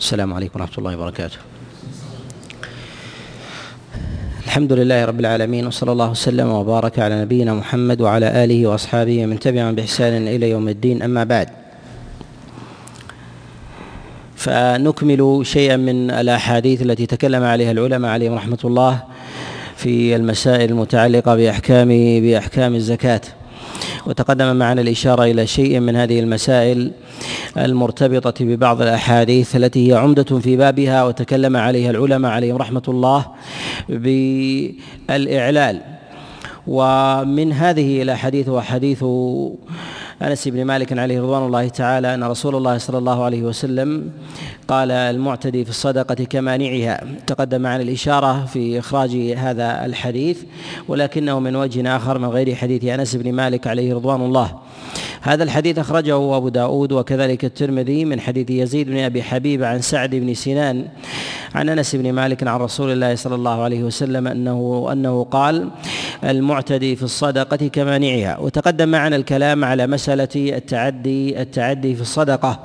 السلام عليكم ورحمة الله وبركاته. الحمد لله رب العالمين وصلى الله وسلم وبارك على نبينا محمد وعلى آله وأصحابه ومن تبعهم بإحسان إلى يوم الدين. أما بعد فنكمل شيئا من الأحاديث التي تكلم عليها العلماء عليهم رحمة الله في المسائل المتعلقة بأحكام بأحكام الزكاة. وتقدم معنا الإشارة إلى شيء من هذه المسائل المرتبطة ببعض الأحاديث التي هي عمدة في بابها وتكلم عليها العلماء عليهم رحمة الله بالإعلال. ومن هذه الأحاديث وحديث انس بن مالك عليه رضوان الله تعالى ان رسول الله صلى الله عليه وسلم قال المعتدي في الصدقة كمانعها. تقدم معنا الإشارة في إخراج هذا الحديث ولكنه من وجه آخر من غير حديث انس بن مالك عليه رضوان الله. هذا الحديث أخرجه أبو داود وكذلك الترمذي من حديث يزيد بن أبي حبيب عن سعد بن سنان عن أنس بن مالك عن رسول الله صلى الله عليه وسلم أنه أنه قال المعتدي في الصدقة كمانعها. وتقدم معنا الكلام على مسألة التعدي التعدي في الصدقة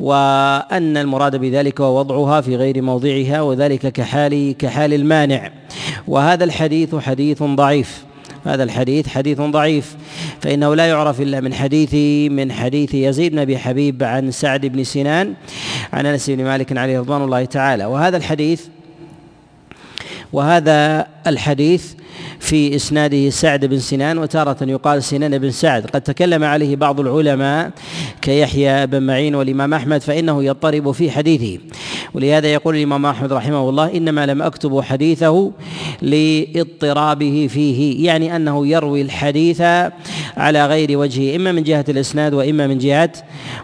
وأن المراد بذلك هو وضعها في غير موضعها وذلك كحال كحال المانع. وهذا الحديث حديث ضعيف. هذا الحديث حديث ضعيف فإنه لا يعرف إلا من حديث من حديث يزيد بن أبي حبيب عن سعد بن سنان عن أنس بن مالك عليه رضوان الله تعالى. وهذا الحديث وهذا الحديث في إسناده سعد بن سنان وتارة يقال سنان بن سعد. قد تكلم عليه بعض العلماء كيحيى بن معين والإمام أحمد فإنه يضطرب في حديثه. ولهذا يقول الإمام أحمد رحمه الله إنما لم أكتب حديثه لإضطرابه فيه يعني أنه يروي الحديث على غير وجهه إما من جهة الإسناد وإما من جهة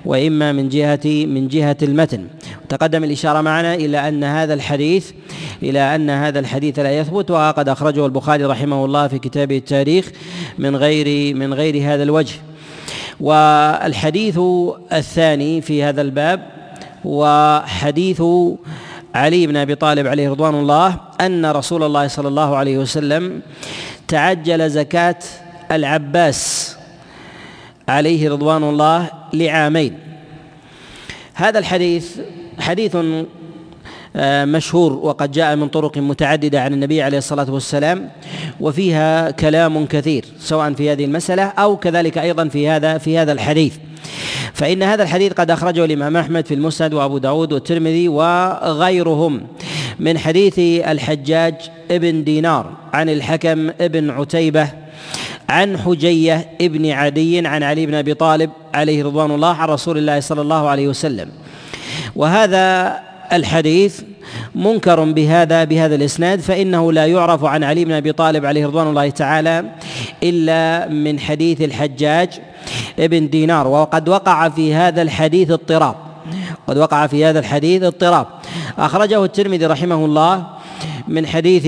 وإما من جهة من جهة المتن. تقدم الإشارة معنا إلى أن هذا الحديث إلى أن هذا الحديث لا يثبت وقد أخرجه البخاري رحمه الله في كتابه التاريخ من غير من غير هذا الوجه. والحديث الثاني في هذا الباب وحديث علي بن أبي طالب عليه رضوان الله أن رسول الله صلى الله عليه وسلم تعجل زكاة العباس عليه رضوان الله لعامين. هذا الحديث حديث مشهور وقد جاء من طرق متعددة عن النبي عليه الصلاة والسلام وفيها كلام كثير سواء في هذه المسألة أو كذلك أيضا في هذا في هذا الحديث. فإن هذا الحديث قد أخرجه الإمام أحمد في المسند وأبو داود والترمذي وغيرهم من حديث الحجاج ابن دينار عن الحكم ابن عتيبة عن حجية ابن عدي عن علي بن أبي طالب عليه رضوان الله عن رسول الله صلى الله عليه وسلم. وهذا الحديث منكر بهذا بهذا الإسناد فإنه لا يعرف عن علي بن أبي طالب عليه رضوان الله تعالى إلا من حديث الحجاج ابن دينار. وقد وقع في هذا الحديث اضطراب. قد وقع في هذا الحديث اضطراب. أخرجه الترمذي رحمه الله من حديث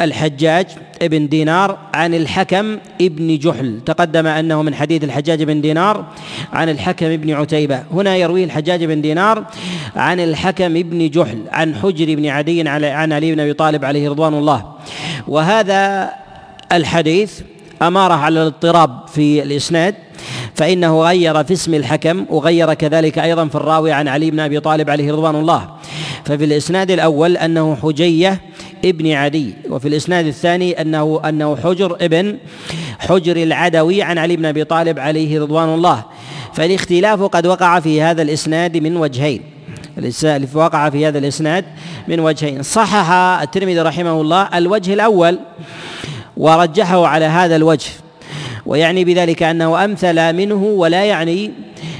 الحجاج ابن دينار عن الحكم ابن جحل. تقدم أنه من حديث الحجاج بن دينار عن الحكم ابن عتيبة. هنا يرويه الحجاج بن دينار عن الحكم ابن جحل عن حجر بن عدي عن علي بن أبي طالب عليه رضوان الله. وهذا الحديث أمارة على الاضطراب في الإسناد فإنه غير في اسم الحكم وغير كذلك أيضا في الراوي عن علي بن أبي طالب عليه رضوان الله. ففي الإسناد الأول أنه حجية ابن عدي وفي الإسناد الثاني انه أنه حجر ابن حجر العدوي عن علي بن أبي طالب عليه رضوان الله. فالاختلاف قد وقع في هذا الإسناد من وجهين. وقع في هذا الإسناد من وجهين. صحح الترمذي رحمه الله الوجه الأول ورجحه على هذا الوجه ويعني بذلك أنه أمثل منه ولا يعني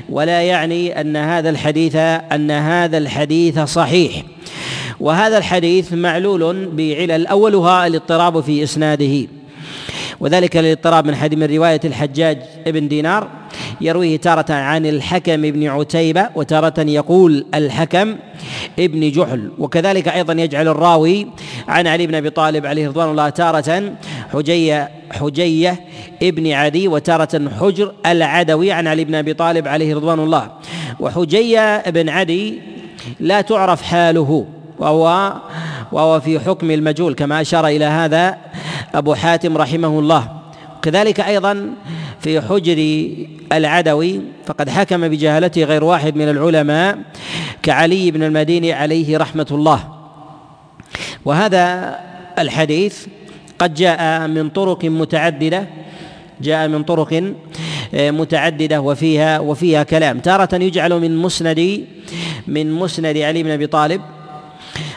ولا يعني أن هذا الحديث أن هذا الحديث صحيح. وهذا الحديث معلول بعلل أولها الاضطراب في إسناده. وذلك الاضطراب من حديث من رواية الحجاج ابن دينار يرويه تارة عن الحكم بن عتيبة وتارة يقول الحكم ابن جحل. وكذلك أيضا يجعل الراوي عن علي بن أبي طالب عليه رضوان الله تارة حجية حجية ابن عدي وتارة حجر العدوي عن علي بن أبي طالب عليه رضوان الله. وحجية بن عدي لا تعرف حاله. وهو وهو في حكم المجهول كما أشار إلى هذا أبو حاتم رحمه الله. كذلك أيضا في حجر العدوي فقد حكم بجهالته غير واحد من العلماء كعلي بن المديني عليه رحمة الله. وهذا الحديث قد جاء من طرق متعددة جاء من طرق آه، متعددة وفيها وفيها كلام. تارة يجعل من مسند من مسند علي بن أبي طالب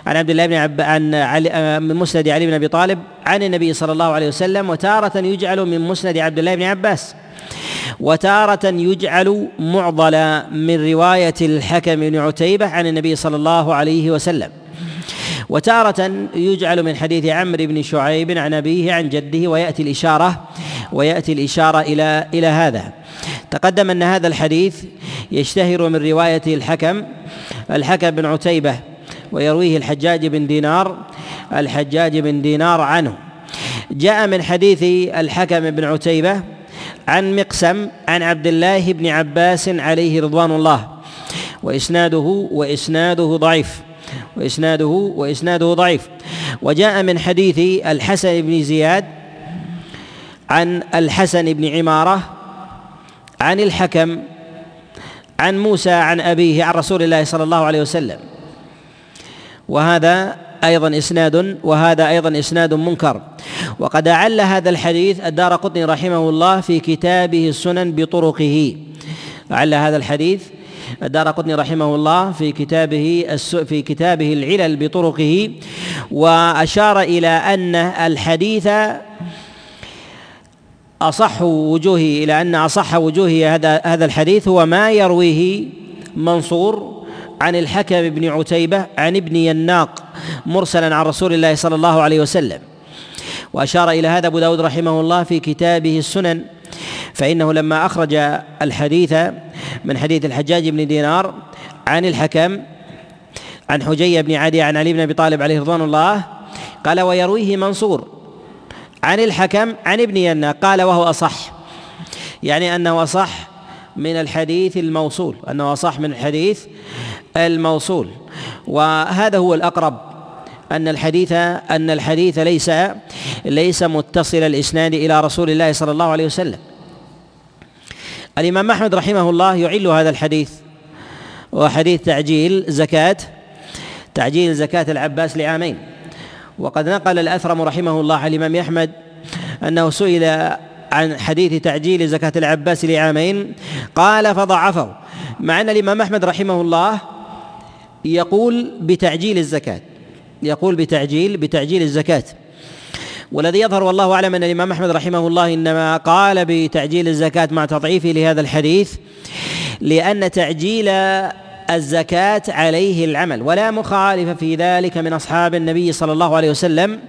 عن عبد الله بن عب عن علي آه، من مسند علي بن أبي طالب عن النبي صلى الله عليه وسلم وتارة يجعل من مسند عبد الله بن عباس. وتارة يجعل معضلا من رواية الحكم بن عتيبة عن النبي صلى الله عليه وسلم. وتارة يجعل من حديث عمرو بن شعيب عن أبيه عن جده ويأتي الإشارة ويأتي الإشارة إلى إلى هذا. تقدم أن هذا الحديث يشتهر من رواية الحكم الحكم بن عتيبة ويرويه الحجاج بن دينار الحجاج بن دينار عنه. جاء من حديث الحكم بن عتيبة عن مقسم عن عبد الله بن عباس عليه رضوان الله وإسناده وإسناده ضعيف وإسناده وإسناده ضعيف. وجاء من حديث الحسن بن زياد عن الحسن بن عمارة عن الحكم عن موسى عن أبيه عن رسول الله صلى الله عليه وسلم. وهذا أيضا إسناد وهذا أيضا إسناد منكر. وقد أعل هذا الحديث الدار قطني رحمه الله في كتابه السنن بطرقه. أعل هذا الحديث الدار قطني رحمه الله في كتابه في كتابه العلل بطرقه. وأشار إلى أن الحديث أصح وجوهه إلى أن أصح وجوه هذا هذا الحديث هو ما يرويه منصور عن الحكم بن عتيبة عن ابن يناق مرسلا عن رسول الله صلى الله عليه وسلم. وأشار إلى هذا أبو داود رحمه الله في كتابه السنن فإنه لما أخرج الحديث من حديث الحجاج بن دينار عن الحكم عن حجي بن عدي عن علي بن أبي طالب عليه رضوان الله قال ويرويه منصور عن الحكم عن ابن ينا قال وهو أصح. يعني أنه أصح من الحديث الموصول أنه أصح من الحديث الموصول. وهذا هو الأقرب أن الحديث أن الحديث ليس ليس متصل الإسناد إلى رسول الله صلى الله عليه وسلم. الإمام أحمد رحمه الله يعل هذا الحديث وحديث تعجيل زكاة تعجيل زكاة العباس لعامين. وقد نقل الأثرم رحمه الله عن الإمام أحمد أنه سئل عن حديث تعجيل زكاة العباس لعامين قال فضعفه. مع أن الإمام أحمد رحمه الله يقول بتعجيل الزكاة. يقول بتعجيل بتعجيل الزكاة. والذي يظهر والله أعلم أن الإمام أحمد رحمه الله إنما قال بتعجيل الزكاة مع تضعيفه لهذا الحديث لأن تعجيل الزكاة عليه العمل. ولا مخالف في ذلك من أصحاب النبي صلى الله عليه وسلم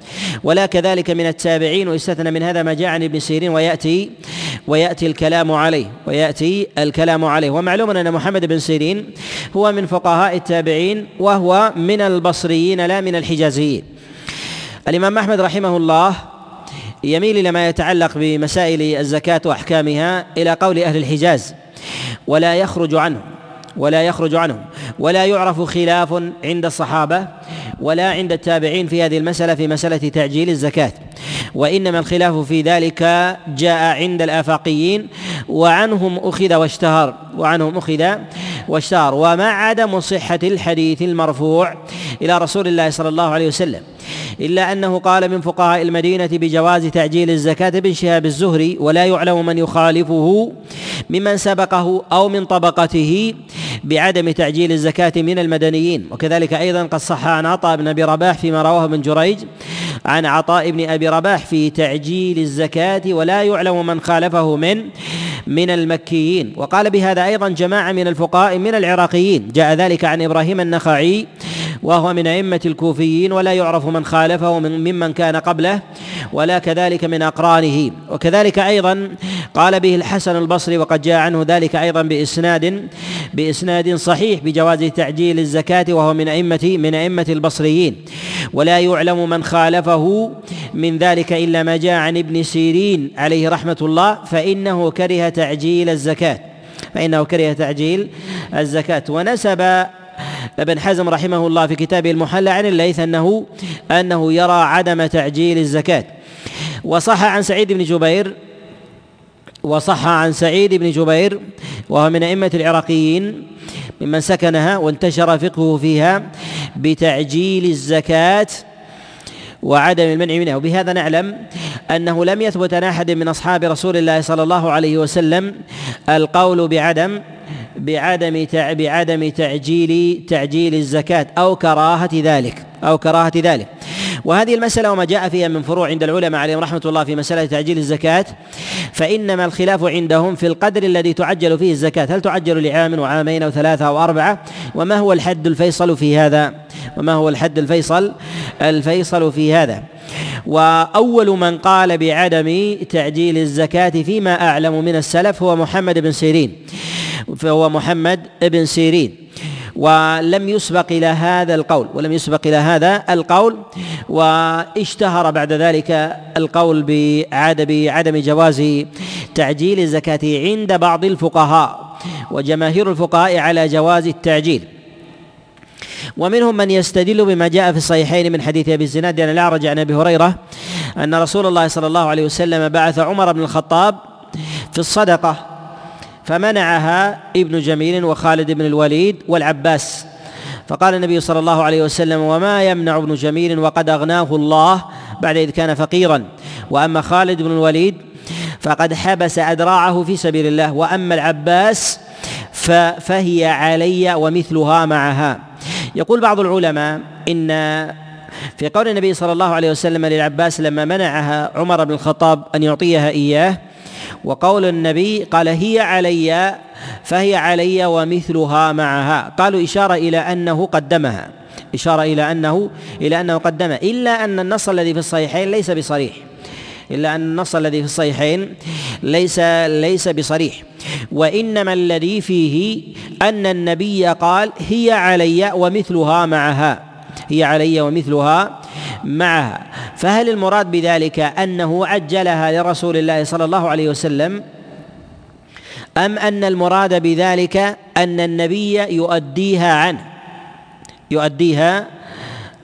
ولا كذلك من التابعين ويستثنى من هذا ما جاء عن ابن سيرين ويأتي ويأتي الكلام عليه ويأتي الكلام عليه. ومعلوم أن محمد بن سيرين هو من فقهاء التابعين وهو من البصريين لا من الحجازيين. الإمام أحمد رحمه الله يميل إلى ما يتعلق بمسائل الزكاة وأحكامها إلى قول أهل الحجاز ولا يخرج عنه. ولا يخرج عنهم ولا يعرف خلاف عند الصحابة ولا عند التابعين في هذه المسألة في مسألة تعجيل الزكاة. وإنما الخلاف في ذلك جاء عند الآفاقيين وعنهم أخذ واشتهر وعنهم أخذ واشتهر. ومع عدم صحه الحديث المرفوع إلى رسول الله صلى الله عليه وسلم إلا أنه قال من فقهاء المدينة بجواز تعجيل الزكاة بن شهاب الزهري ولا يعلم من يخالفه ممن سبقه أو من طبقته بعدم تعجيل الزكاة من المدنيين. وكذلك أيضا قد صح عن عطاء بن أبي رباح فيما رواه ابن جريج عن عطاء بن أبي رباح في تعجيل الزكاة ولا يعلم من خالفه من من المكيين. وقال بهذا أيضا جماعة من الفقهاء من العراقيين. جاء ذلك عن إبراهيم النخعي وهو من أئمة الكوفيين ولا يعرف من خالفه من ممن كان قبله ولا كذلك من أقرانه. وكذلك أيضا قال به الحسن البصري وقد جاء عنه ذلك أيضا بإسناد بإسناد صحيح بجواز تعجيل الزكاة وهو من أئمة من أئمة البصريين. ولا يعلم من خالفه من ذلك إلا ما جاء عن ابن سيرين عليه رحمة الله فإنه كره تعجيل الزكاة فإنه كره تعجيل الزكاة. ونسب ابن حزم رحمه الله في كتابه المحلى عن الليث أنه أنه يرى عدم تعجيل الزكاة. وصح عن سعيد بن جبير وصح عن سعيد بن جبير وهو من أئمة العراقيين ممن سكنها وانتشر فقهه فيها بتعجيل الزكاة وعدم المنع منها. وبهذا نعلم أنه لم يثبت عن أحد من أصحاب رسول الله صلى الله عليه وسلم القول بعدم بعدم بعدم تعجيل تعجيل الزكاة أو كراهة ذلك أو كراهة ذلك. وهذه المسألة وما جاء فيها من فروع عند العلماء عليهم رحمة الله في مسألة تعجيل الزكاة فإنما الخلاف عندهم في القدر الذي تعجل فيه الزكاة. هل تعجل لعام وعامين أو ثلاثة أو أربعة؟ وما هو الحد الفيصل في هذا؟ وما هو الحد الفيصل؟ الفيصل في هذا. وأول من قال بعدم تعجيل الزكاة فيما أعلم من السلف هو محمد بن سيرين. فهو محمد بن سيرين. ولم يسبق إلى هذا القول ولم يسبق إلى هذا القول واشتهر بعد ذلك القول بعدم عدم جواز تعجيل الزكاة عند بعض الفقهاء وجماهير الفقهاء على جواز التعجيل. ومنهم من يستدل بما جاء في الصحيحين من حديث أبي الزناد عن الاعرج عن أبي هريرة أن رسول الله صلى الله عليه وسلم بعث عمر بن الخطاب في الصدقة. فمنعها ابن جميل وخالد بن الوليد والعباس. فقال النبي صلى الله عليه وسلم وما يمنع ابن جميل وقد أغناه الله بعد إذ كان فقيرا. وأما خالد بن الوليد فقد حبس أدراعه في سبيل الله وأما العباس فهي علي ومثلها معها. يقول بعض العلماء إن في قول النبي صلى الله عليه وسلم للعباس لما منعها عمر بن الخطاب أن يعطيها إياه وقول النبي قال هي علي فهي علي ومثلها معها. قالوا إشارة إلى أنه قدمها. إشارة إلى أنه إلى أنه قدمها. إلا أن النص الذي في الصحيحين ليس بصريح. إلا أن النص الذي في الصحيحين ليس ليس بصريح. وإنما الذي فيه أن النبي قال هي علي ومثلها معها. هي علي ومثلها معها. فهل المراد بذلك أنه عجلها لرسول الله صلى الله عليه وسلم؟ أم أن المراد بذلك أن النبي يؤديها عنه؟ يؤديها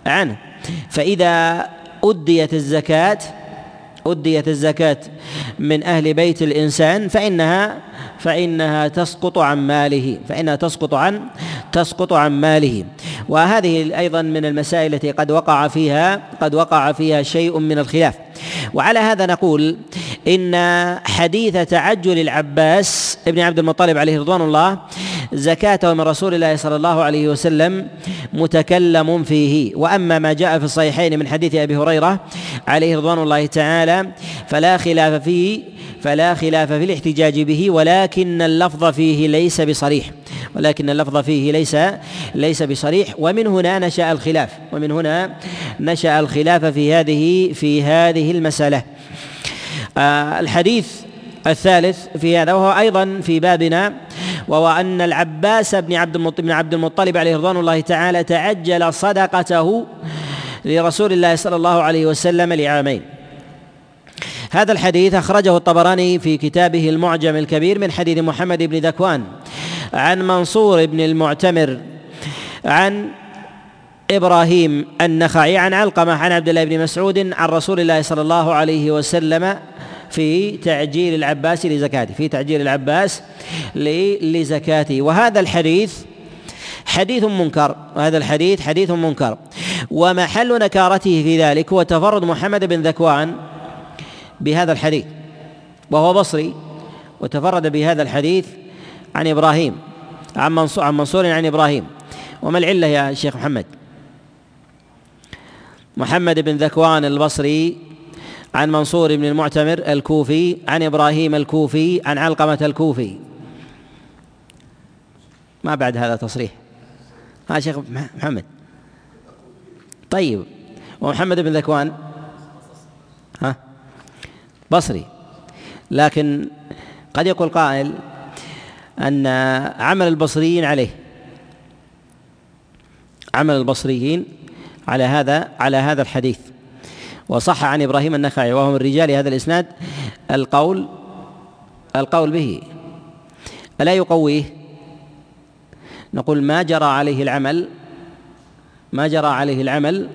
عنه. فإذا أديت الزكاة أديت الزكاة من أهل بيت الإنسان فإنها فإنها تسقط عن ماله فإنها تسقط عن تسقط عن ماله. وهذه أيضا من المسائل التي قد وقع فيها قد وقع فيها شيء من الخلاف. وعلى هذا نقول إن حديث تعجل العباس ابن عبد المطلب عليه رضوان الله زكاته من رسول الله صلى الله عليه وسلم متكلم فيه. وأما ما جاء في الصحيحين من حديث أبي هريرة عليه رضوان الله تعالى فلا خلاف فيه. فلا خلاف في الاحتجاج به ولكن اللفظ فيه ليس بصريح. ولكن اللفظ فيه ليس ليس بصريح. ومن هنا نشأ الخلاف. ومن هنا نشأ الخلاف في هذه في هذه المسألة. آه الحديث الثالث في هذا وهو أيضا في بابنا وهو أن العباس بن عبد المطلب بن عبد المطلب عليه رضوان الله تعالى تعجل صدقته لرسول الله صلى الله عليه وسلم لعامين. هذا الحديث أخرجه الطبراني في كتابه المعجم الكبير من حديث محمد بن ذكوان عن منصور بن المعتمر عن إبراهيم النخعي عن علقمة عن عبد الله بن مسعود عن رسول الله صلى الله عليه وسلم في تعجيل العباس لزكاته في تعجيل العباس لزكاته. وهذا الحديث حديث منكر وهذا الحديث حديث منكر. ومحل نكارته في ذلك هو تفرد محمد بن ذكوان بهذا الحديث وهو بصري وتفرد بهذا الحديث عن إبراهيم عن منصور عن منصور عن إبراهيم. وما العلة يا شيخ محمد؟ محمد بن ذكوان البصري عن منصور بن المعتمر الكوفي عن إبراهيم الكوفي عن علقمة الكوفي. ما بعد هذا تصريح. ها شيخ محمد. طيب ومحمد بن ذكوان بصري. لكن قد يقول قائل أن عمل البصريين عليه عمل البصريين على هذا على هذا الحديث. وصح عن إبراهيم النخعي وهو من رجال هذا الإسناد القول القول به ألا يقويه؟ نقول ما جرى عليه العمل ما جرى عليه العمل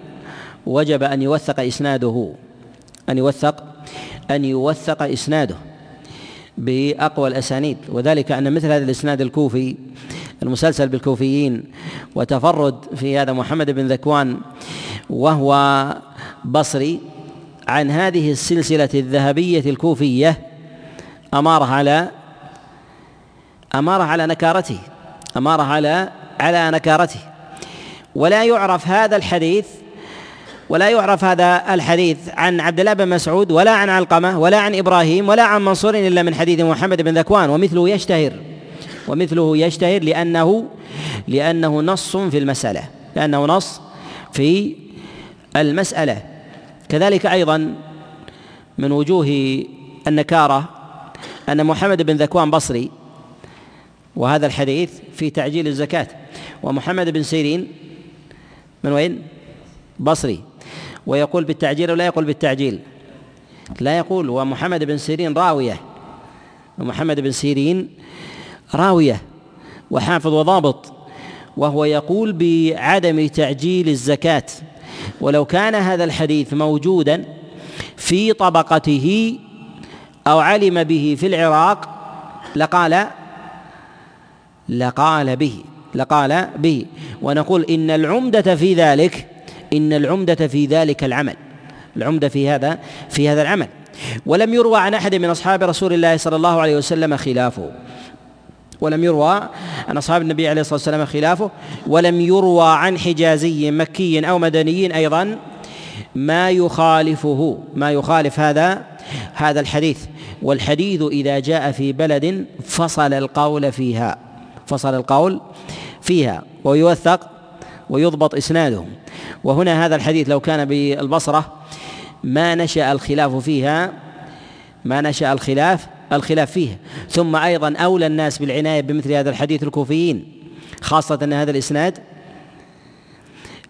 وجب أن يوثق إسناده أن يوثق أن يوثق إسناده بأقوى الأسانيد وذلك أن مثل هذا الإسناد الكوفي المسلسل بالكوفيين وتفرد في هذا محمد بن ذكوان وهو بصري عن هذه السلسلة الذهبية الكوفية أماره على أماره على نكارته أماره على على نكارته. ولا يعرف هذا الحديث ولا يعرف هذا الحديث عن عبد الله بن مسعود ولا عن علقمة ولا عن إبراهيم ولا عن منصور إلا من حديث محمد بن ذكوان ومثله يشتهر ومثله يشتهر لأنه لأنه نص في المسألة لأنه نص في المسألة كذلك أيضا من وجوه النكارة أن محمد بن ذكوان بصري وهذا الحديث في تعجيل الزكاة ومحمد بن سيرين من وين؟ بصري ويقول بالتعجيل ولا يقول بالتعجيل؟ لا يقول. ومحمد بن سيرين راوية. ومحمد بن سيرين راوية. وحافظ وضابط. وهو يقول بعدم تعجيل الزكاة. ولو كان هذا الحديث موجودا في طبقته أو علم به في العراق لقال لقال به لقال به. ونقول إن العمدة في ذلك إن العمدة في ذلك العمل. العمدة في هذا في هذا العمل. ولم يروى عن أحد من أصحاب رسول الله صلى الله عليه وسلم خلافه. ولم يروى عن أصحاب النبي عليه الصلاة والسلام خلافه. ولم يروى عن حجازي مكي أو مدني أيضا ما يخالفه ما يخالف هذا هذا الحديث. والحديث إذا جاء في بلد فصل القول فيها فصل القول فيها. ويوثق ويضبط إسناده وهنا هذا الحديث لو كان بالبصرة ما نشأ الخلاف فيها ما نشأ الخلاف الخلاف فيها ثم أيضا أولى الناس بالعناية بمثل هذا الحديث الكوفيين خاصة أن هذا الإسناد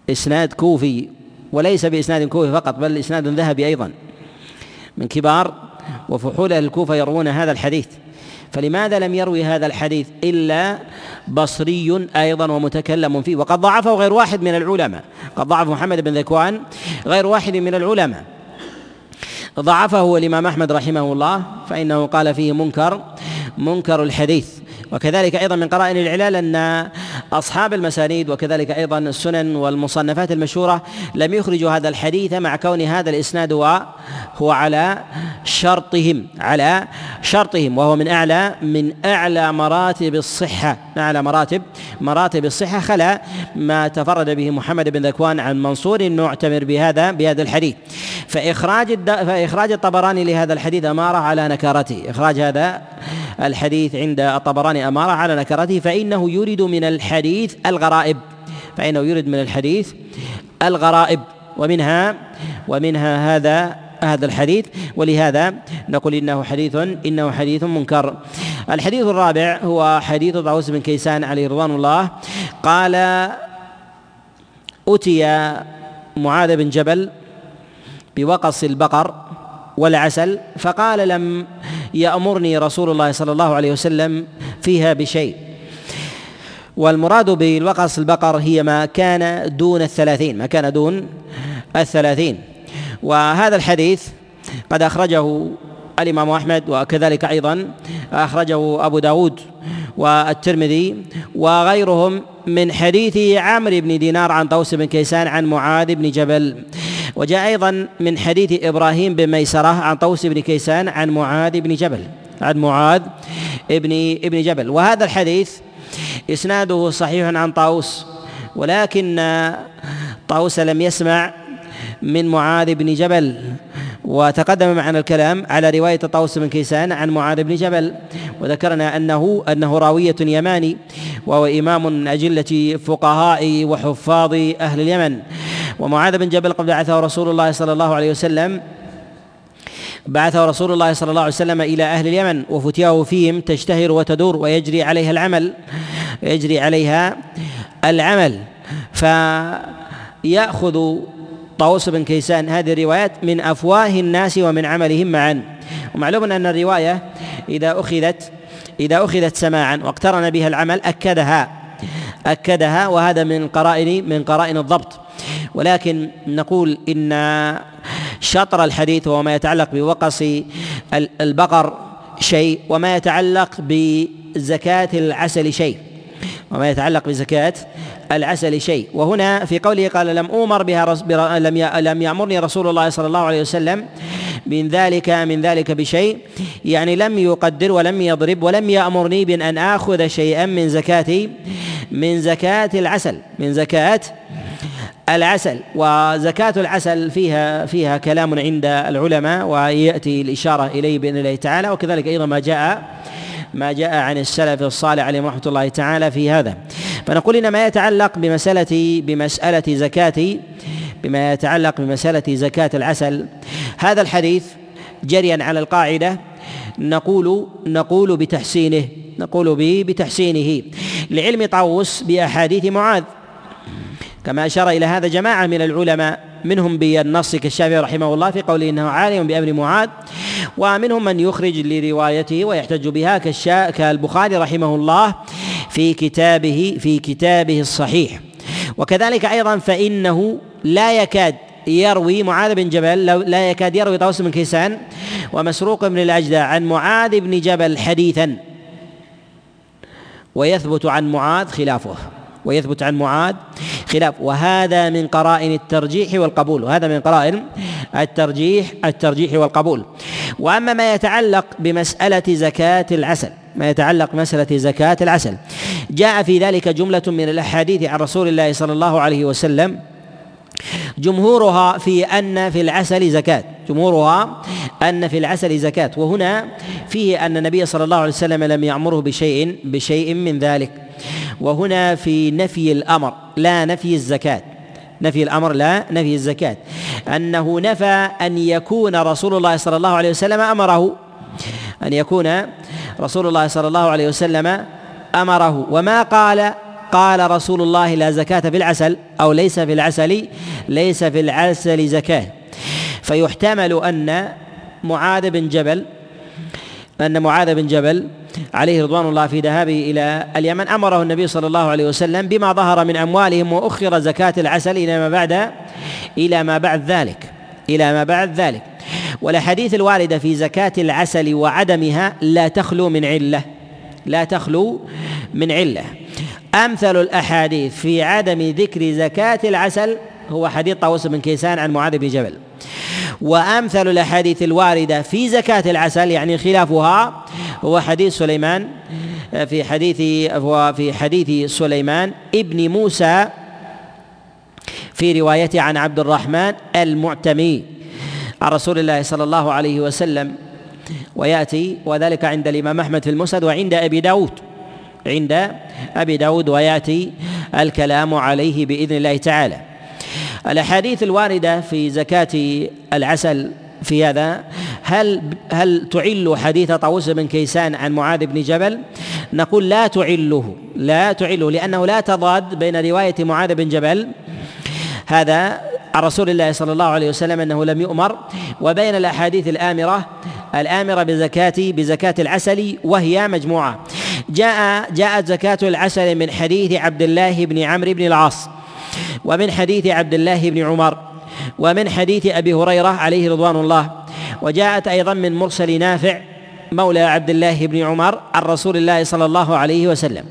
إسناد كوفي وليس بإسناد كوفي فقط بل إسناد ذهبي أيضا من كبار. وفحول أهل الكوفة يروون هذا الحديث. فلماذا لم يروي هذا الحديث إلا بصري أيضا ومتكلم فيه؟ وقد ضعفه غير واحد من العلماء. قد ضعف محمد بن ذكوان غير واحد من العلماء. ضعفه الإمام أحمد رحمه الله فإنه قال فيه منكر منكر الحديث. وكذلك أيضا من قرائن العلال أن أصحاب المسانيد وكذلك أيضا السنن والمصنفات المشهورة لم يخرجوا هذا الحديث مع كون هذا الإسناد هو على شرطهم على شرطهم وهو من أعلى من أعلى مراتب الصحة أعلى مراتب مراتب الصحة. خلا ما تفرد به محمد بن ذكوان عن منصور المعتمر بهذا بهذا الحديث. فإخراج فإخراج الطبراني لهذا الحديث أمارة على نكارته إخراج هذا الحديث عند الطبراني أمارة على نكرته. فإنه يريد من الحديث الغرائب. فإنه يريد من الحديث الغرائب. ومنها ومنها هذا هذا الحديث ولهذا نقول إنه حديث إنه حديث منكر. الحديث الرابع هو حديث طاووس بن كيسان عليه رضوان الله. قال أتي معاذ بن جبل بوقص البقر والعسل فقال لم يأمرني رسول الله صلى الله عليه وسلم فيها بشيء. والمراد بالوقص البقر هي ما كان دون الثلاثين ما كان دون الثلاثين. وهذا الحديث قد أخرجه الإمام أحمد وكذلك أيضا أخرجه أبو داود والترمذي وغيرهم من حديث عمرو بن دينار عن طوس بن كيسان عن معاذ بن جبل. وجاء أيضا من حديث إبراهيم بن ميسرة عن طوس بن كيسان عن معاذ بن جبل عن معاذ ابن ابن جبل. وهذا الحديث إسناده صحيح عن طاووس ولكن طاووس لم يسمع من معاذ بن جبل. وتقدم معنا الكلام على رواية طاووس بن كيسان عن معاذ بن جبل. وذكرنا أنه أنه راوية يماني وهو إمام من أجلة فقهاء وحفاظ أهل اليمن. ومعاذ بن جبل قد بعثه رسول الله صلى الله عليه وسلم. بعثه رسول الله صلى الله عليه وسلم إلى أهل اليمن وفتياه فيهم تشتهر وتدور ويجري عليها العمل. يجري عليها العمل. فيأخذ طاووس بن كيسان. هذه الروايات من أفواه الناس ومن عملهم معا. ومعلوم أن الرواية إذا أخذت إذا أخذت سماعا واقترن بها العمل أكدها. أكدها وهذا من قرائن من قرائن الضبط. ولكن نقول إن شطر الحديث وما يتعلق بوقص البقر شيء وما يتعلق بزكاة العسل شيء. وما يتعلق بزكاة العسل شيء. وهنا في قوله قال لم أمر بها لم لم يأمرني رسول الله صلى الله عليه وسلم من ذلك من ذلك بشيء. يعني لم يقدر ولم يضرب ولم يأمرني بأن آخذ شيئا من زكاة من زكاة العسل من زكاة العسل. وزكاة العسل فيها فيها كلام عند العلماء ويأتي الإشارة إليه بإذن الله تعالى. وكذلك أيضا ما جاء ما جاء عن السلف الصالح عليهم رحمة الله تعالى في هذا. فنقول إن ما يتعلق بمسألة بمسألة زكاة بما يتعلق بمسألة زكاة العسل. هذا الحديث جريا على القاعدة. نقول نقول بتحسينه. نقول به بتحسينه. لعلم طاووس بأحاديث معاذ. كما أشار إلى هذا جماعة من العلماء. منهم بالنص كالشافعي رحمه الله في قوله إنه عالم بأمر معاذ ومنهم من يخرج لروايته ويحتج بها كالشا كالبخاري رحمه الله في كتابه في كتابه الصحيح. وكذلك أيضا فإنه لا يكاد يروي معاذ بن جبل لا يكاد يروي طاووس بن كيسان ومسروق بن الاجدع عن معاذ بن جبل حديثا. ويثبت عن معاذ خلافه. ويثبت عن معاذ خلاف. وهذا من قرائن الترجيح والقبول. وهذا من قرائن الترجيح الترجيح والقبول. وأما ما يتعلق بمسألة زكاة العسل ما يتعلق بمسألة زكاة العسل. جاء في ذلك جملة من الأحاديث عن رسول الله صلى الله عليه وسلم. جمهورها في أن في العسل زكاة. جمهورها أن في العسل زكاة. وهنا فيه أن النبي صلى الله عليه وسلم لم يأمره بشيء بشيء من ذلك. وهنا في نفي الأمر لا نفي الزكاة. نفي الأمر لا نفي الزكاة. أنه نفى أن يكون رسول الله صلى الله عليه وسلم أمره. أن يكون رسول الله صلى الله عليه وسلم أمره. وما قال؟ قال رسول الله لا زكاة في العسل أو ليس في العسل ليس في العسل زكاة. فيحتمل أن معاذ بن جبل أن معاذ بن جبل عليه رضوان الله في ذهابه إلى اليمن أمره النبي صلى الله عليه وسلم بما ظهر من أموالهم وأخر زكاة العسل إلى ما بعد إلى ما بعد ذلك إلى ما بعد ذلك. والأحاديث الواردة في زكاة العسل وعدمها لا تخلو من علة لا تخلو من علة. أمثل الأحاديث في عدم ذكر زكاة العسل هو حديث طاووس بن كيسان عن معاذ بن جبل. وأمثل الأحاديث الواردة في زكاة العسل يعني خلافها هو حديث سليمان في حديث في حديث سليمان ابن موسى في روايته عن عبد الرحمن المعتمي. عن رسول الله صلى الله عليه وسلم ويأتي وذلك عند الإمام أحمد في المسند وعند أبي داود. عند أبي داود ويأتي الكلام عليه بإذن الله تعالى. الأحاديث الواردة في زكاة العسل في هذا. هل هل تعل حديث طاووس بن كيسان عن معاذ بن جبل؟ نقول لا تعله لا تعله لأنه لا تضاد بين رواية معاذ بن جبل. هذا عن رسول الله صلى الله عليه وسلم أنه لم يؤمر. وبين الأحاديث الآمرة الآمرة بزكاة بزكاة العسل وهي مجموعة. جاء جاءت زكاة العسل من حديث عبد الله بن عمرو بن العاص. ومن حديث عبد الله بن عمر ومن حديث أبي هريرة عليه رضوان الله وجاءت أيضا من مرسل نافع مولى عبد الله بن عمر عن رسول الله صلى الله عليه وسلم.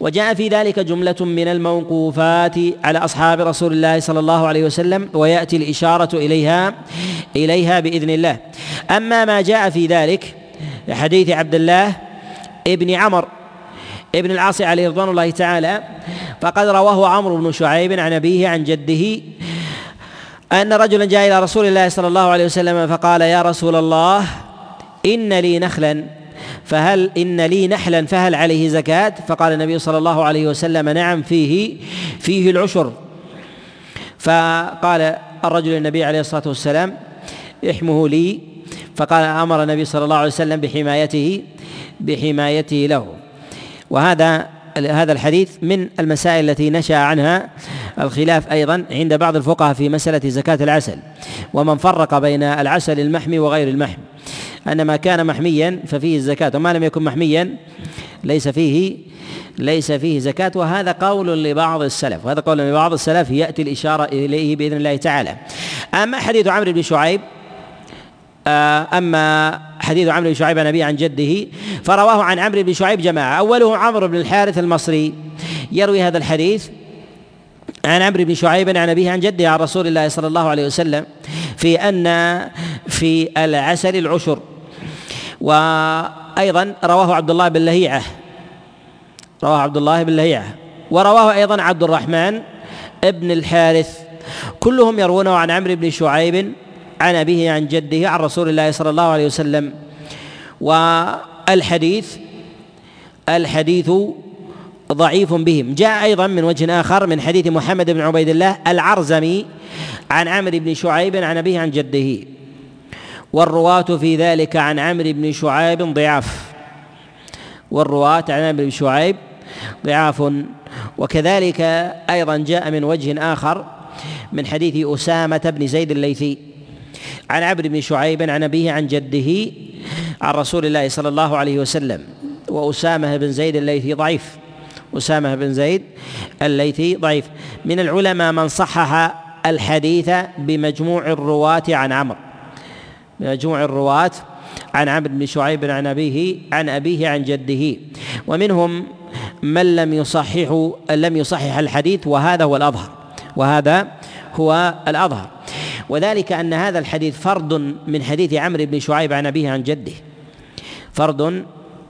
وجاء في ذلك جملة من الموقوفات على أصحاب رسول الله صلى الله عليه وسلم ويأتي الإشارة إليها إليها بإذن الله. أما ما جاء في ذلك حديث عبد الله ابن عمر ابن العاص عليه رضوان الله تعالى فقد رواه عمرو بن شعيب عن أبيه عن جده أن رجلا جاء إلى رسول الله صلى الله عليه وسلم فقال يا رسول الله إن لي نخلا فهل إن لي نحلا فهل عليه زكاة؟ فقال النبي صلى الله عليه وسلم نعم فيه فيه العشر. فقال الرجل النبي عليه الصلاة والسلام احمه لي. فقال أمر النبي صلى الله عليه وسلم بحمايته بحمايته له. وهذا هذا الحديث من المسائل التي نشأ عنها الخلاف أيضا عند بعض الفقهاء في مسألة زكاة العسل ومن فرق بين العسل المحمي وغير المحمي. أن ما كان محميا ففيه الزكاة وما لم يكن محميا ليس فيه ليس فيه زكاة وهذا قول لبعض السلف وهذا قول لبعض السلف يأتي الإشارة إليه بإذن الله تعالى. أما حديث عمرو بن شعيب أما حديث عمرو بن شعيب عن أبيه عن جده فرواه عن عمرو بن شعيب جماعة. أوله عمرو بن الحارث المصري. يروي هذا الحديث عن عمرو بن شعيب عن أبيه عن جده عن رسول الله صلى الله عليه وسلم في أن في العسل العشر. وأيضا رواه عبد الله بن لهيعة. رواه عبد الله بن لهيعة. ورواه أيضا عبد الرحمن ابن الحارث. كلهم يروونه عن عمرو بن شعيب عن أبيه عن جده عن رسول الله صلى الله عليه وسلم. والحديث الحديث ضعيف بهم. جاء أيضا من وجه آخر من حديث محمد بن عبيد الله العرزمي عن عمرو بن شعيب عن أبيه عن جده. والرواة في ذلك عن عمرو بن شعيب ضعاف. والرواة عن عمرو بن شعيب ضعاف. وكذلك أيضا جاء من وجه آخر من حديث أسامة بن زيد الليثي عن عبد بن شعيب عن أبيه عن جده عن رسول الله صلى الله عليه وسلم وأسامة بن زيد الليثي ضعيف أسامة بن زيد الليثي ضعيف. من العلماء من صحح الحديث بمجموع الرواة عن عمرو بمجموع الرواة عن عبد بن شعيب عن أبيه عن أبيه عن جده. ومنهم من لم يصحح لم يصحح الحديث وهذا هو الأظهر وهذا هو الأظهر. وذلك أن هذا الحديث فرد من حديث عمرو بن شعيب عن أبيه عن جده. فرد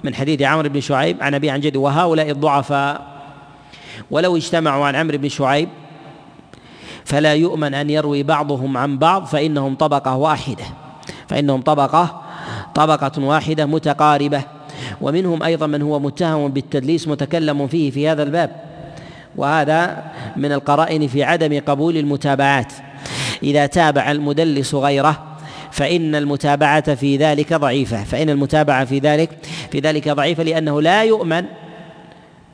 من حديث عمرو بن شعيب عن أبيه عن جده. وهؤلاء الضعفاء ولو اجتمعوا عن عمرو بن شعيب فلا يؤمن أن يروي بعضهم عن بعض فإنهم طبقة واحدة. فإنهم طبقة طبقة واحدة متقاربة. ومنهم أيضا من هو متهم بالتدليس متكلم فيه في هذا الباب. وهذا من القرائن في عدم قبول المتابعات. إذا تابع المدلس غيره فإن المتابعة في ذلك ضعيفة. فإن المتابعة في ذلك في ذلك ضعيفة لأنه لا يؤمن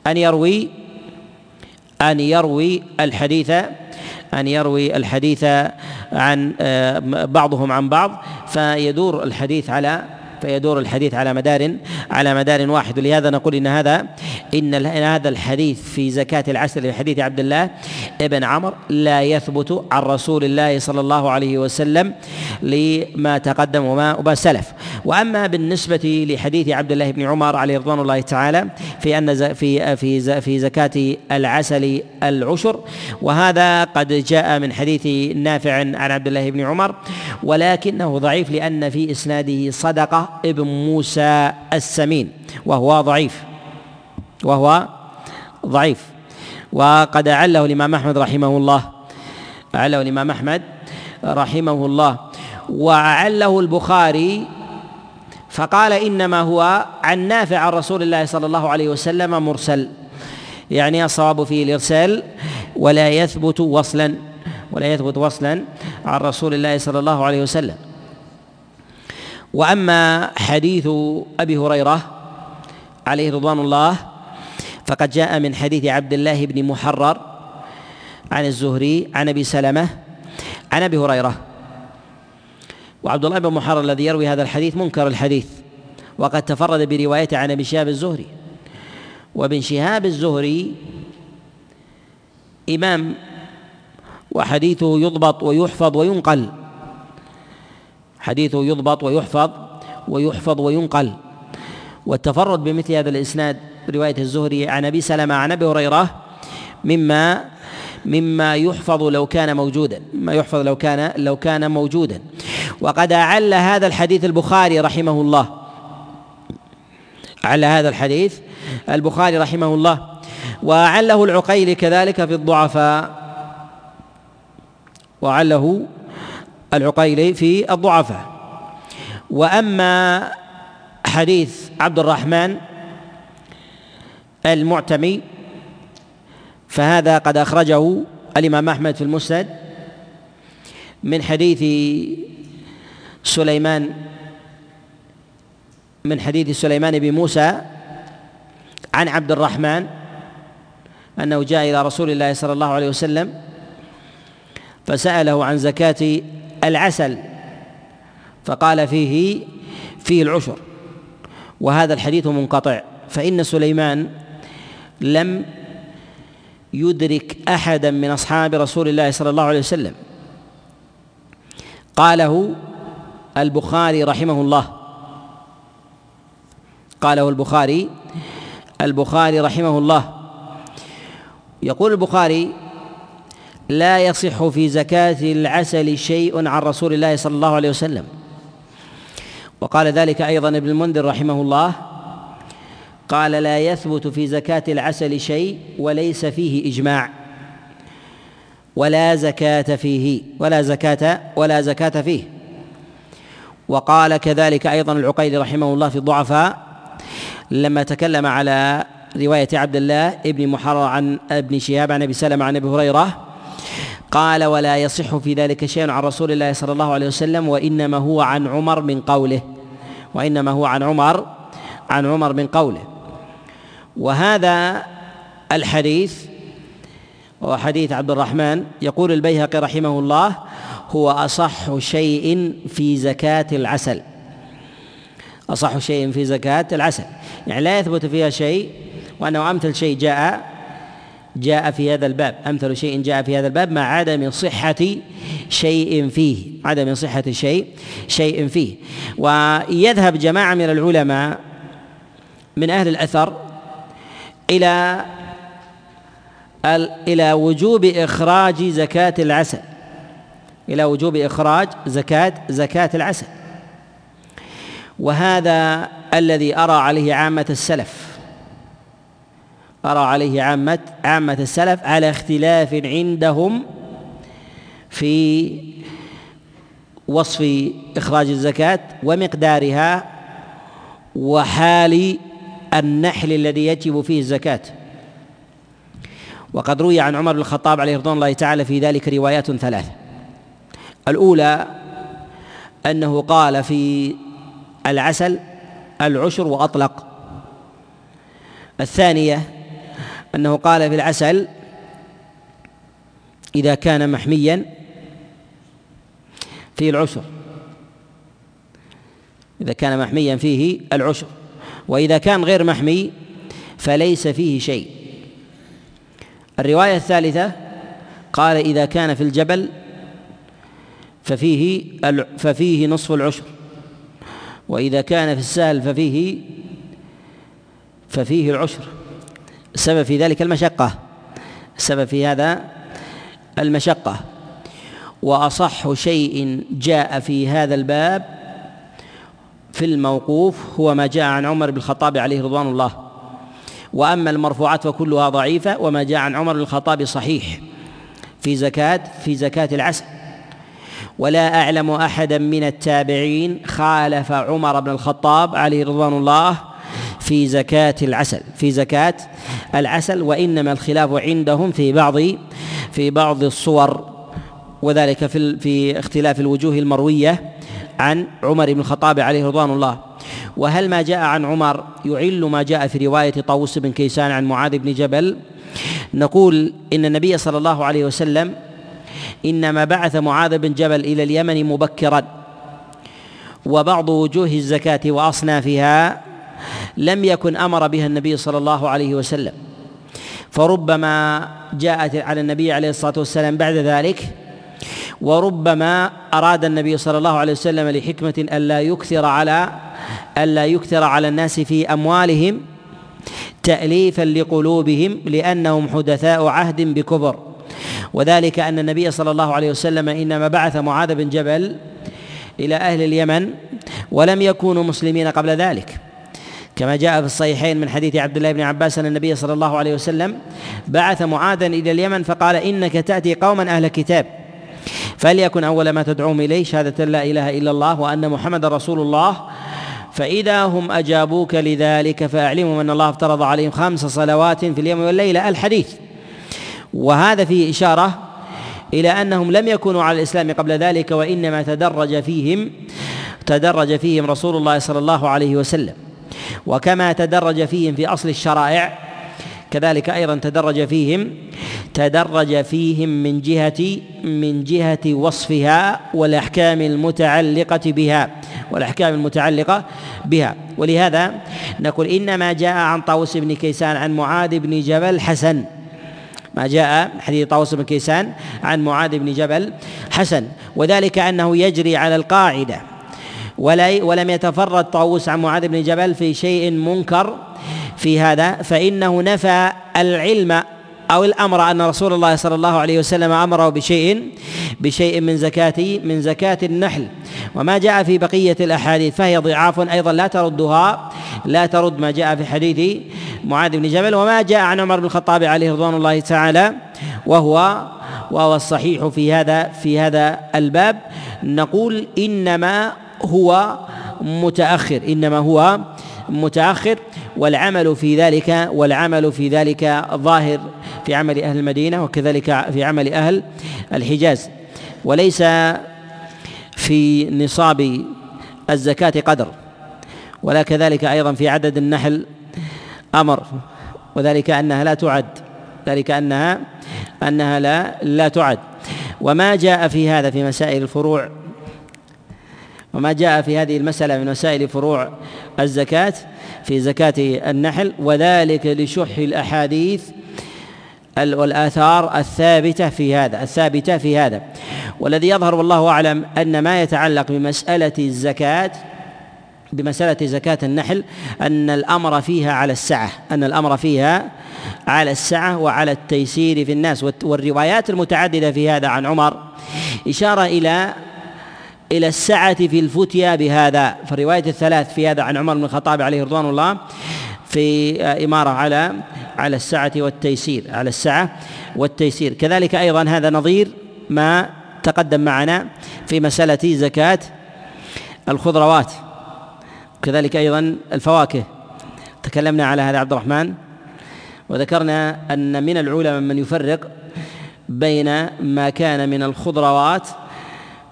أن يروي أن يروي الحديث أن يروي الحديث عن آه، بعضهم عن بعض فيدور الحديث على فيدور الحديث على مدار على مدار واحد. ولهذا نقول إن هذا إن هذا الحديث في زكاة العسل في حديث عبد الله ابن عمر لا يثبت عن رسول الله صلى الله عليه وسلم لما تقدم وما وما سلف. وأما بالنسبة لحديث عبد الله بن عمر عليه رضوان الله تعالى في أن في في في زكاة العسل العشر وهذا قد جاء من حديث نافع عن عبد الله بن عمر ولكنه ضعيف لأن في إسناده صدقة ابن موسى السمين وهو ضعيف وهو ضعيف. وقد أعله الإمام أحمد رحمه الله أعله الإمام أحمد رحمه الله وأعله البخاري فقال إنما هو عن نافع عن رسول الله صلى الله عليه وسلم مرسل. يعني الصواب فيه الإرسال ولا يثبت وصلا ولا يثبت وصلا عن رسول الله صلى الله عليه وسلم. وأما حديث أبي هريرة عليه رضوان الله فقد جاء من حديث عبد الله بن محرر عن الزهري عن أبي سلمة عن أبي هريرة. وعبد الله بن محرر الذي يروي هذا الحديث منكر الحديث وقد تفرد بروايته عن أبي شهاب الزهري. وابن شهاب الزهري إمام وحديثه يضبط ويحفظ وينقل. حديثه يضبط ويحفظ ويحفظ وينقل. والتفرد بمثل هذا الإسناد رواية الزهري عن أبي سلمة عن أبي هريرة مما مما يحفظ لو كان موجودا مما يحفظ لو كان لو كان موجودا. وقد أعل هذا الحديث البخاري رحمه الله. أعل هذا الحديث البخاري رحمه الله. وأعله العقيلي كذلك في الضعفاء. وأعله العقيلي في الضعفاء. وأما حديث عبد الرحمن المعتمي فهذا قد أخرجه الإمام أحمد في المسند من حديث سليمان من حديث سليمان بن موسى عن عبد الرحمن أنه جاء إلى رسول الله صلى الله عليه وسلم فسأله عن زكاة العسل فقال فيه فيه العشر وهذا الحديث منقطع فإن سليمان لم يدرك أحدا من أصحاب رسول الله صلى الله عليه وسلم. قاله البخاري رحمه الله. قاله البخاري البخاري رحمه الله. يقول البخاري لا يصح في زكاة العسل شيء عن رسول الله صلى الله عليه وسلم. وقال ذلك أيضا ابن المنذر رحمه الله قال لا يثبت في زكاة العسل شيء وليس فيه إجماع. ولا زكاة فيه ولا زكاة ولا زكاة فيه. وقال كذلك أيضا العقيلي رحمه الله في الضعفاء لما تكلم على رواية عبد الله ابن محرر عن ابن شهاب عن أبي سلمة عن أبي هريرة قال ولا يصح في ذلك شيء عن رسول الله صلى الله عليه وسلم وإنما هو عن عمر من قوله. وإنما هو عن عمر عن عمر من قوله. وهذا الحديث وهو حديث عبد الرحمن يقول البيهقي رحمه الله هو أصح شيء في زكاة العسل. أصح شيء في زكاة العسل. يعني لا يثبت فيها شيء وأنه أمثل شيء جاء جاء في هذا الباب. أمثل شيء جاء في هذا الباب مع عدم صحة شيء فيه. عدم صحة شيء شيء فيه. ويذهب جماعة من العلماء من أهل الأثر إلى إلى وجوب إخراج زكاة العسل. إلى وجوب إخراج زكاة زكاة العسل. وهذا الذي أرى عليه عامة السلف. أرى عليه عامة عامة السلف على اختلاف عندهم في وصف إخراج الزكاة ومقدارها وحال النحل الذي يجب فيه الزكاة. وقد روي عن عمر بن الخطاب عليه رضوان الله تعالى في ذلك روايات ثلاث الأولى أنه قال في العسل العشر وأطلق. الثانية أنه قال في العسل إذا كان محميا فيه العشر إذا كان محميا فيه العشر وإذا كان غير محمي فليس فيه شيء. الرواية الثالثة قال إذا كان في الجبل ففيه ففيه نصف العشر وإذا كان في السهل ففيه ففيه العشر السبب في ذلك المشقة. السبب في هذا المشقة. وأصح شيء جاء في هذا الباب في الموقوف هو ما جاء عن عمر بن الخطاب عليه رضوان الله. وأما المرفوعات فكلها ضعيفة وما جاء عن عمر بن الخطاب صحيح. في زكاة في زكاة العسل. ولا أعلم أحدا من التابعين خالف عمر بن الخطاب عليه رضوان الله في زكاة العسل في زكاة العسل وإنما الخلاف عندهم في بعض في بعض الصور وذلك في في اختلاف الوجوه المروية عن عمر بن الخطاب عليه رضوان الله. وهل ما جاء عن عمر يعل ما جاء في رواية طاووس بن كيسان عن معاذ بن جبل؟ نقول إن النبي صلى الله عليه وسلم إنما بعث معاذ بن جبل إلى اليمن مبكرا وبعض وجوه الزكاة وأصنافها لم يكن أمر بها النبي صلى الله عليه وسلم. فربما جاءت على النبي عليه الصلاة والسلام بعد ذلك وربما أراد النبي صلى الله عليه وسلم لحكمة ألا يكثر على ألا يكثر على الناس في أموالهم تاليفا لقلوبهم لأنهم حدثاء عهد بكبر. وذلك أن النبي صلى الله عليه وسلم إنما بعث معاذ بن جبل إلى أهل اليمن ولم يكونوا مسلمين قبل ذلك. كما جاء في الصحيحين من حديث عبد الله بن عباس أن النبي صلى الله عليه وسلم بعث معاذا إلى اليمن فقال إنك تأتي قوما أهل كتاب فليكن أول ما تدعوهم إليه شهادة لا إله إلا الله وأن محمد رسول الله فإذا هم أجابوك لذلك فأعلموا أن الله افترض عليهم خمس صلوات في اليوم والليلة الحديث وهذا فيه إشارة إلى أنهم لم يكونوا على الإسلام قبل ذلك وإنما تدرج فيهم تدرج فيهم رسول الله صلى الله عليه وسلم وكما تدرج فيهم في أصل الشرائع كذلك أيضا تدرج فيهم تدرج فيهم من جهة من جهة وصفها والأحكام المتعلقة بها والأحكام المتعلقة بها. ولهذا نقول إنما جاء عن طاووس بن كيسان عن معاذ بن جبل حسن. ما جاء حديث طاووس بن كيسان عن معاذ بن جبل حسن. وذلك أنه يجري على القاعدة. ولا ولم يتفرد طاووس عن معاذ بن جبل في شيء منكر في هذا فإنه نفى العلم أو الأمر أن رسول الله صلى الله عليه وسلم أمره بشيء بشيء من زكاة من زكاة النحل. وما جاء في بقية الأحاديث فهي ضعاف أيضا لا تردها لا ترد ما جاء في حديث معاذ بن جبل. وما جاء عن عمر بن الخطاب عليه رضوان الله تعالى وهو وهو الصحيح في هذا في هذا الباب. نقول إنما هو متأخر إنما هو متأخر والعمل في ذلك والعمل في ذلك ظاهر في عمل أهل المدينة وكذلك في عمل أهل الحجاز. وليس في نصاب الزكاة قدر ولا كذلك أيضا في عدد النحل أمر وذلك أنها لا تعد ذلك أنها أنها لا لا تعد. وما جاء في هذا في مسائل الفروع وما جاء في هذه المسألة من مسائل فروع الزكاة في زكاة النحل وذلك لشح الأحاديث والآثار الثابتة في هذا الثابتة في هذا. والذي يظهر والله أعلم أن ما يتعلق بمسألة الزكاة بمسألة زكاة النحل أن الأمر فيها على السعة أن الأمر فيها على السعة وعلى التيسير في الناس. والروايات المتعددة في هذا عن عمر إشارة إلى إلى السعة في الفتيا بهذا فالرواية الثلاث في هذا عن عمر بن الخطاب عليه رضوان الله في إمارة على على السعة والتيسير على السعة والتيسير. كذلك أيضا هذا نظير ما تقدم معنا في مسألة زكاة الخضروات. كذلك أيضا الفواكه. تكلمنا على هذا عبد الرحمن. وذكرنا أن من العلماء من يفرق بين ما كان من الخضروات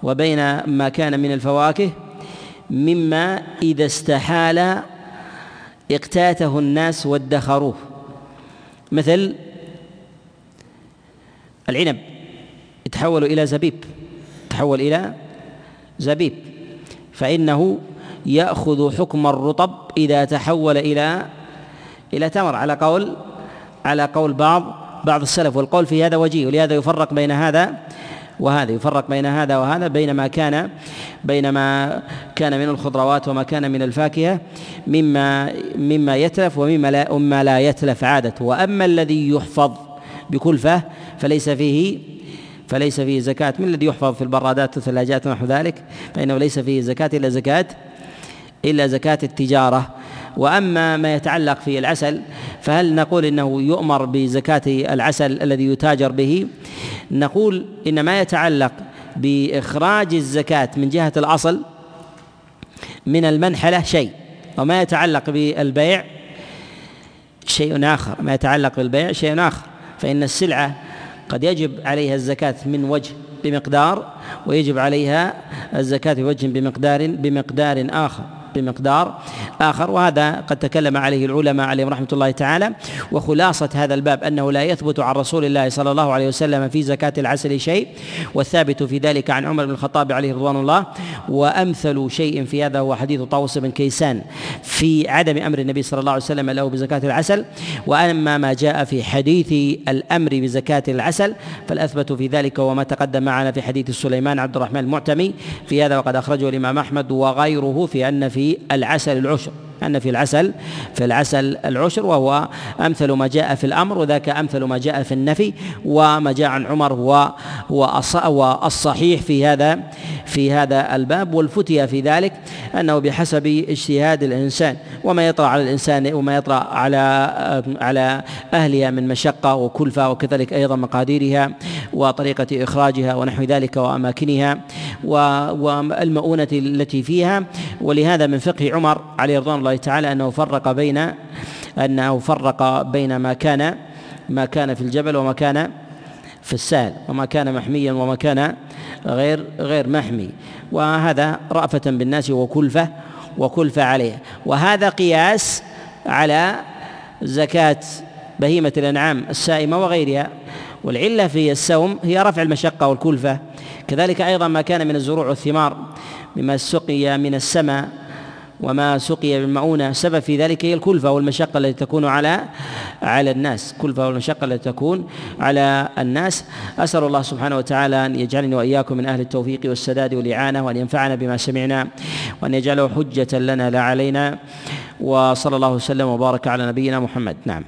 وبين ما كان من الفواكه مما إذا استحال اقتاته الناس وادخروه. مثل العنب يتحول إلى زبيب تحول إلى زبيب. فإنه يأخذ حكم الرطب إذا تحول إلى إلى تمر. على قول على قول بعض بعض السلف والقول في هذا وجيه ولهذا يفرق بين هذا وهذا يفرق بين هذا وهذا بين ما كان بين ما كان من الخضروات وما كان من الفاكهة مما مما يتلف ومما لا مما لا يتلف عادته وأما الذي يحفظ بكلفة فليس فيه فليس فيه زكاة. من الذي يحفظ في البرادات والثلاجات ونحو ذلك؟ فإنه ليس فيه زكاة إلا زكاة إلا زكاة التجارة. وأما ما يتعلق في العسل فهل نقول إنه يؤمر بزكاة العسل الذي يتاجر به؟ نقول إن ما يتعلق بإخراج الزكاة من جهة الأصل من المنحلة شيء وما يتعلق بالبيع شيء آخر ما يتعلق بالبيع شيء آخر فإن السلعة قد يجب عليها الزكاة من وجه بمقدار ويجب عليها الزكاة بوجه بمقدار بمقدار آخر. بمقدار آخر وهذا قد تكلم عليه العلماء عليهم رحمة الله تعالى. وخلاصة هذا الباب أنه لا يثبت عن رسول الله صلى الله عليه وسلم في زكاة العسل شيء والثابت في ذلك عن عمر بن الخطاب عليه رضوان الله. وأمثل شيء في هذا هو حديث طاووس بن كيسان في عدم أمر النبي صلى الله عليه وسلم له بزكاة العسل. وأما ما جاء في حديث الأمر بزكاة العسل فالأثبت في ذلك وما تقدم معنا في حديث سليمان عبد الرحمن المعتمي. في هذا وقد أخرجه الإمام أحمد وغيره في أن في العسل العشر. أن في العسل في العسل العشر وهو أمثل ما جاء في الأمر وذاك أمثل ما جاء في النفي وما جاء عن عمر هو هو الصحيح في هذا في هذا الباب والفتية في ذلك أنه بحسب اجتهاد الإنسان وما يطرأ على الإنسان وما يطرأ على على أهلها من مشقة وكلفة وكذلك أيضا مقاديرها وطريقة إخراجها ونحو ذلك وأماكنها والمؤونة التي فيها ولهذا من فقه عمر عليه رضوان الله تعالى أنه فرق بين أنه فرق بين ما كان ما كان في الجبل وما كان في السهل وما كان محميا وما كان غير غير محمي. وهذا رأفة بالناس وكلفة وكلفة عليه. وهذا قياس على زكاة بهيمة الأنعام السائمة وغيرها. والعلة في السوم هي رفع المشقة والكلفة. كذلك أيضا ما كان من الزروع والثمار مما سقي من السماء وما سقي بالمؤونة سبب في ذلك هي الكلفة والمشقة التي تكون على على الناس. كلفة والمشقة التي تكون على الناس. أسأل الله سبحانه وتعالى أن يجعلني وإياكم من أهل التوفيق والسداد والإعانة وأن ينفعنا بما سمعنا وأن يجعله حجة لنا لا علينا. وصلى الله وسلم وبارك على نبينا محمد. نعم.